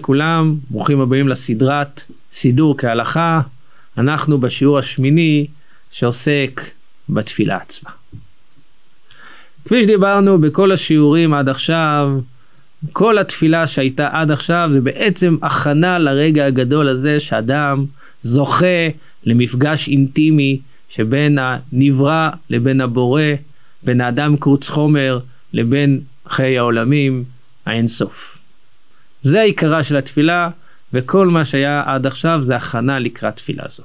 לכולם, ברוכים הבאים לסדרת סידור כהלכה. אנחנו בשיעור השמיני שעוסק בתפילה עצמה. כפי שדיברנו בכל השיעורים עד עכשיו, כל התפילה שהייתה עד עכשיו זה בעצם הכנה לרגע הגדול הזה שאדם זוכה למפגש אינטימי שבין הנברא לבין הבורא, בין האדם קרוץ חומר לבין חיי העולמים האינסוף. זה העיקרה של התפילה, וכל מה שהיה עד עכשיו זה הכנה לקראת תפילה זו.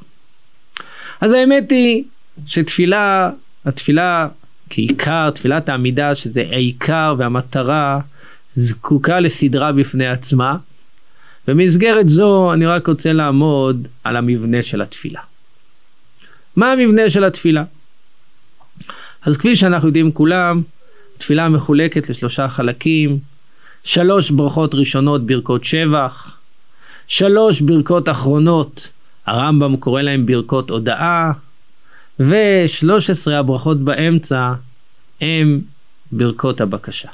אז האמת היא שתפילה, התפילה כעיקר, תפילת העמידה, שזה העיקר והמטרה, זקוקה לסדרה בפני עצמה. במסגרת זו אני רק רוצה לעמוד על המבנה של התפילה. מה המבנה של התפילה? אז כפי שאנחנו יודעים כולם, תפילה מחולקת לשלושה חלקים, שלוש ברכות ראשונות ברכות שבח, שלוש ברכות אחרונות, הרמב"ם קורא להם ברכות הודאה, ושלוש עשרה הברכות באמצע הם ברכות הבקשה.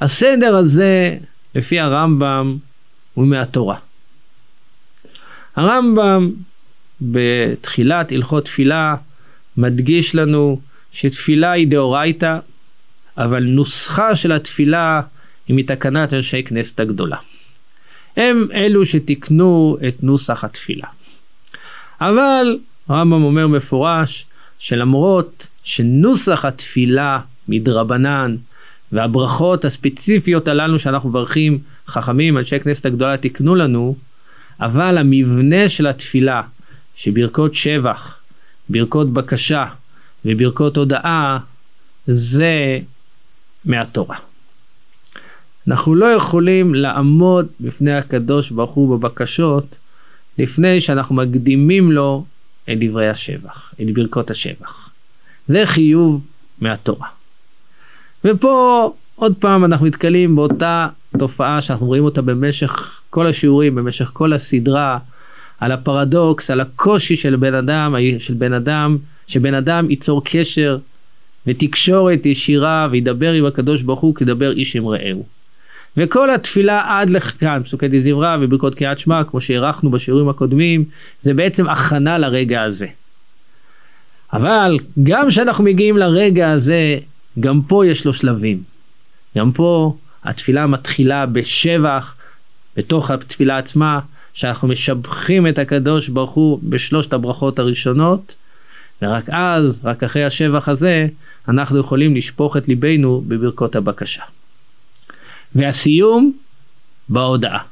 הסדר הזה, לפי הרמב"ם, הוא מהתורה. הרמב"ם בתחילת הלכות תפילה מדגיש לנו שתפילה היא דאורייתא, אבל נוסחה של התפילה היא מתקנת אנשי כנסת הגדולה. הם אלו שתיקנו את נוסח התפילה. אבל הרמב"ם אומר מפורש שלמרות שנוסח התפילה מדרבנן והברכות הספציפיות הללו שאנחנו מברכים חכמים אנשי כנסת הגדולה תיקנו לנו אבל המבנה של התפילה שברכות שבח, ברכות בקשה וברכות הודאה זה מהתורה. אנחנו לא יכולים לעמוד בפני הקדוש ברוך הוא בבקשות לפני שאנחנו מקדימים לו את דברי השבח, את ברכות השבח. זה חיוב מהתורה. ופה עוד פעם אנחנו נתקלים באותה תופעה שאנחנו רואים אותה במשך כל השיעורים, במשך כל הסדרה, על הפרדוקס, על הקושי של בן אדם, של בן אדם, שבן אדם ייצור קשר ותקשורת ישירה וידבר עם הקדוש ברוך הוא כדבר איש עם רעהו. וכל התפילה עד לכאן, פסוקי דזמרה וברכות קריאת שמע, כמו שהערכנו בשיעורים הקודמים, זה בעצם הכנה לרגע הזה. אבל גם כשאנחנו מגיעים לרגע הזה, גם פה יש לו שלבים. גם פה התפילה מתחילה בשבח, בתוך התפילה עצמה, שאנחנו משבחים את הקדוש ברוך הוא בשלושת הברכות הראשונות, ורק אז, רק אחרי השבח הזה, אנחנו יכולים לשפוך את ליבנו בברכות הבקשה. והסיום בהודעה.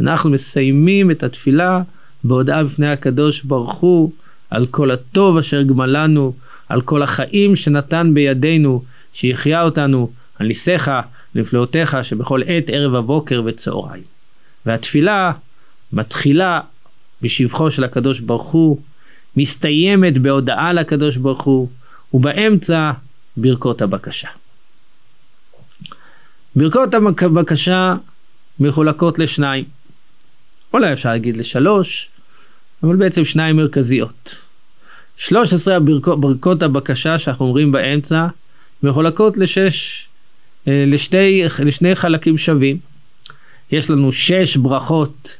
אנחנו מסיימים את התפילה בהודעה בפני הקדוש ברוך הוא על כל הטוב אשר גמלנו, על כל החיים שנתן בידינו, שיחיה אותנו על ניסיך, נפלאותיך, שבכל עת ערב הבוקר וצהריים. והתפילה מתחילה בשבחו של הקדוש ברוך הוא, מסתיימת בהודעה לקדוש ברוך הוא, ובאמצע ברכות הבקשה. ברכות הבקשה מחולקות לשניים. אולי אפשר להגיד לשלוש, אבל בעצם שניים מרכזיות. 13 הברכות, ברכות הבקשה שאנחנו אומרים באמצע מחולקות לשש, אה, לשתי, לשני חלקים שווים. יש לנו שש ברכות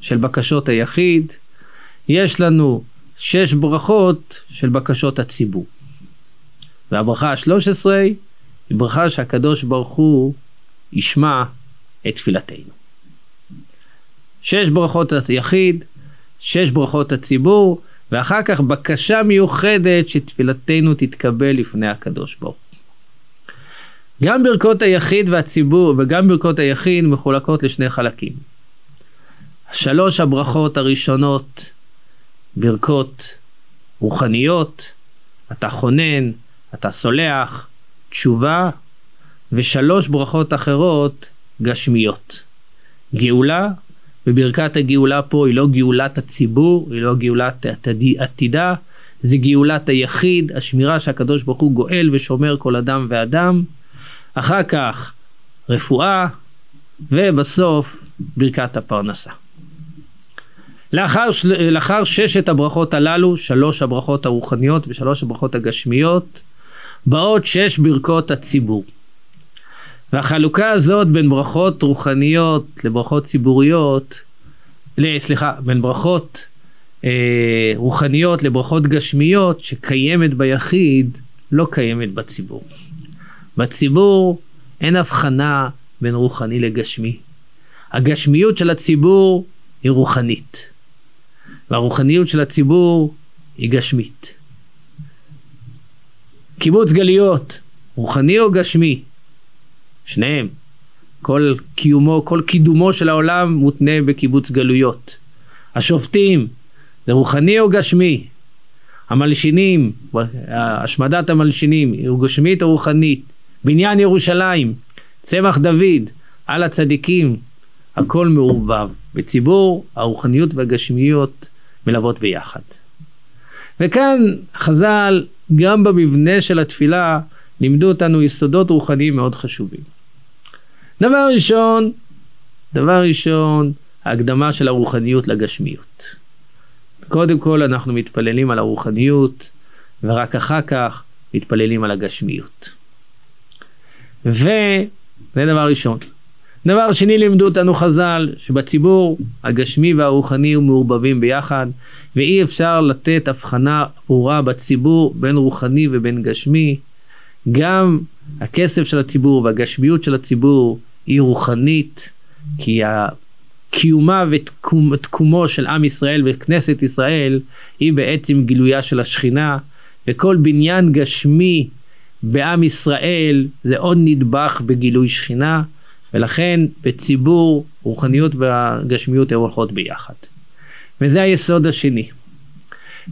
של בקשות היחיד, יש לנו שש ברכות של בקשות הציבור. והברכה השלוש עשרה היא ברכה שהקדוש ברוך הוא ישמע את תפילתנו. שש ברכות היחיד, שש ברכות הציבור, ואחר כך בקשה מיוחדת שתפילתנו תתקבל לפני הקדוש ברוך הוא. גם ברכות היחיד והציבור וגם ברכות היחיד מחולקות לשני חלקים. שלוש הברכות הראשונות ברכות רוחניות, אתה חונן, אתה סולח, תשובה, ושלוש ברכות אחרות גשמיות. גאולה, וברכת הגאולה פה היא לא גאולת הציבור, היא לא גאולת עתידה, זה גאולת היחיד, השמירה שהקדוש ברוך הוא גואל ושומר כל אדם ואדם. אחר כך רפואה, ובסוף ברכת הפרנסה. לאחר, לאחר ששת הברכות הללו, שלוש הברכות הרוחניות ושלוש הברכות הגשמיות, באות שש ברכות הציבור. והחלוקה הזאת בין ברכות רוחניות לברכות ציבוריות, סליחה, בין ברכות אה, רוחניות לברכות גשמיות שקיימת ביחיד, לא קיימת בציבור. בציבור אין הבחנה בין רוחני לגשמי. הגשמיות של הציבור היא רוחנית, והרוחניות של הציבור היא גשמית. קיבוץ גלויות, רוחני או גשמי? שניהם. כל קיומו, כל קידומו של העולם מותנה בקיבוץ גלויות. השופטים, זה רוחני או גשמי? המלשינים, השמדת המלשינים, היא גשמית או רוחנית? בניין ירושלים, צמח דוד, על הצדיקים, הכל מעורבב. בציבור הרוחניות והגשמיות מלוות ביחד. וכאן חז"ל, גם במבנה של התפילה, לימדו אותנו יסודות רוחניים מאוד חשובים. דבר ראשון, דבר ראשון, ההקדמה של הרוחניות לגשמיות. קודם כל אנחנו מתפללים על הרוחניות, ורק אחר כך מתפללים על הגשמיות. וזה דבר ראשון. דבר שני לימדו אותנו חז"ל שבציבור הגשמי והרוחני הוא מעורבבים ביחד ואי אפשר לתת הבחנה ברורה בציבור בין רוחני ובין גשמי. גם הכסף של הציבור והגשמיות של הציבור היא רוחנית כי קיומה ותקומו של עם ישראל וכנסת ישראל היא בעצם גילויה של השכינה וכל בניין גשמי בעם ישראל זה עוד נדבך בגילוי שכינה ולכן בציבור רוחניות והגשמיות הן הולכות ביחד. וזה היסוד השני.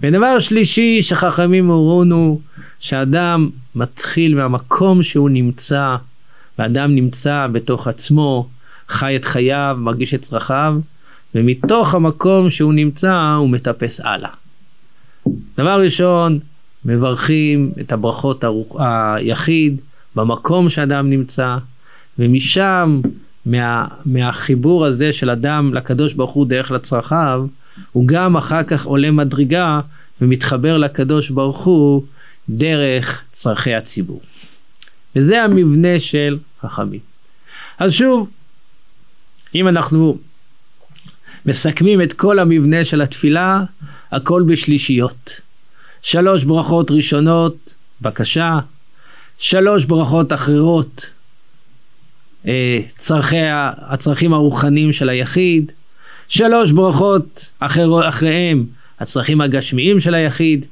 ודבר שלישי שחכמים הורונו שאדם מתחיל מהמקום שהוא נמצא ואדם נמצא בתוך עצמו חי את חייו מרגיש את צרכיו ומתוך המקום שהוא נמצא הוא מטפס הלאה. דבר ראשון מברכים את הברכות. היחיד במקום שאדם נמצא ומשם מה, מהחיבור הזה של אדם לקדוש ברוך הוא דרך לצרכיו הוא גם אחר כך עולה מדרגה ומתחבר לקדוש ברוך הוא דרך צרכי הציבור. וזה המבנה של חכמים. אז שוב, אם אנחנו מסכמים את כל המבנה של התפילה, הכל בשלישיות. שלוש ברכות ראשונות, בקשה, שלוש ברכות אחרות, צרכי, הצרכים הרוחניים של היחיד, שלוש ברכות אחר, אחריהם הצרכים הגשמיים של היחיד,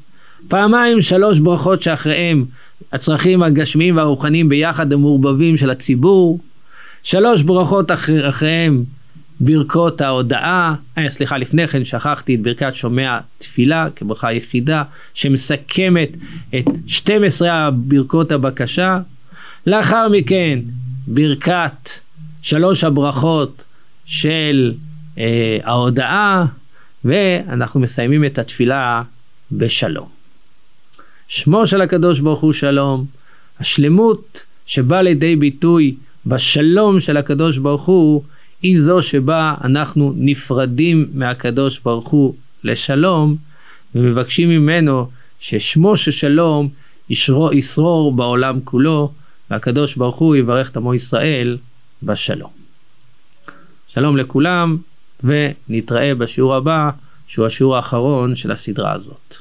פעמיים שלוש ברכות שאחריהם הצרכים הגשמיים והרוחניים ביחד המעורבבים של הציבור, שלוש ברכות אחר, אחריהם ברכות ההודאה, אה, סליחה לפני כן שכחתי את ברכת שומע תפילה כברכה יחידה שמסכמת את 12 ברכות הבקשה, לאחר מכן ברכת שלוש הברכות של אה, ההודאה ואנחנו מסיימים את התפילה בשלום. שמו של הקדוש ברוך הוא שלום, השלמות שבאה לידי ביטוי בשלום של הקדוש ברוך הוא היא זו שבה אנחנו נפרדים מהקדוש ברוך הוא לשלום ומבקשים ממנו ששמו של שלום ישרור בעולם כולו והקדוש ברוך הוא יברך את עמו ישראל בשלום. שלום לכולם ונתראה בשיעור הבא שהוא השיעור האחרון של הסדרה הזאת.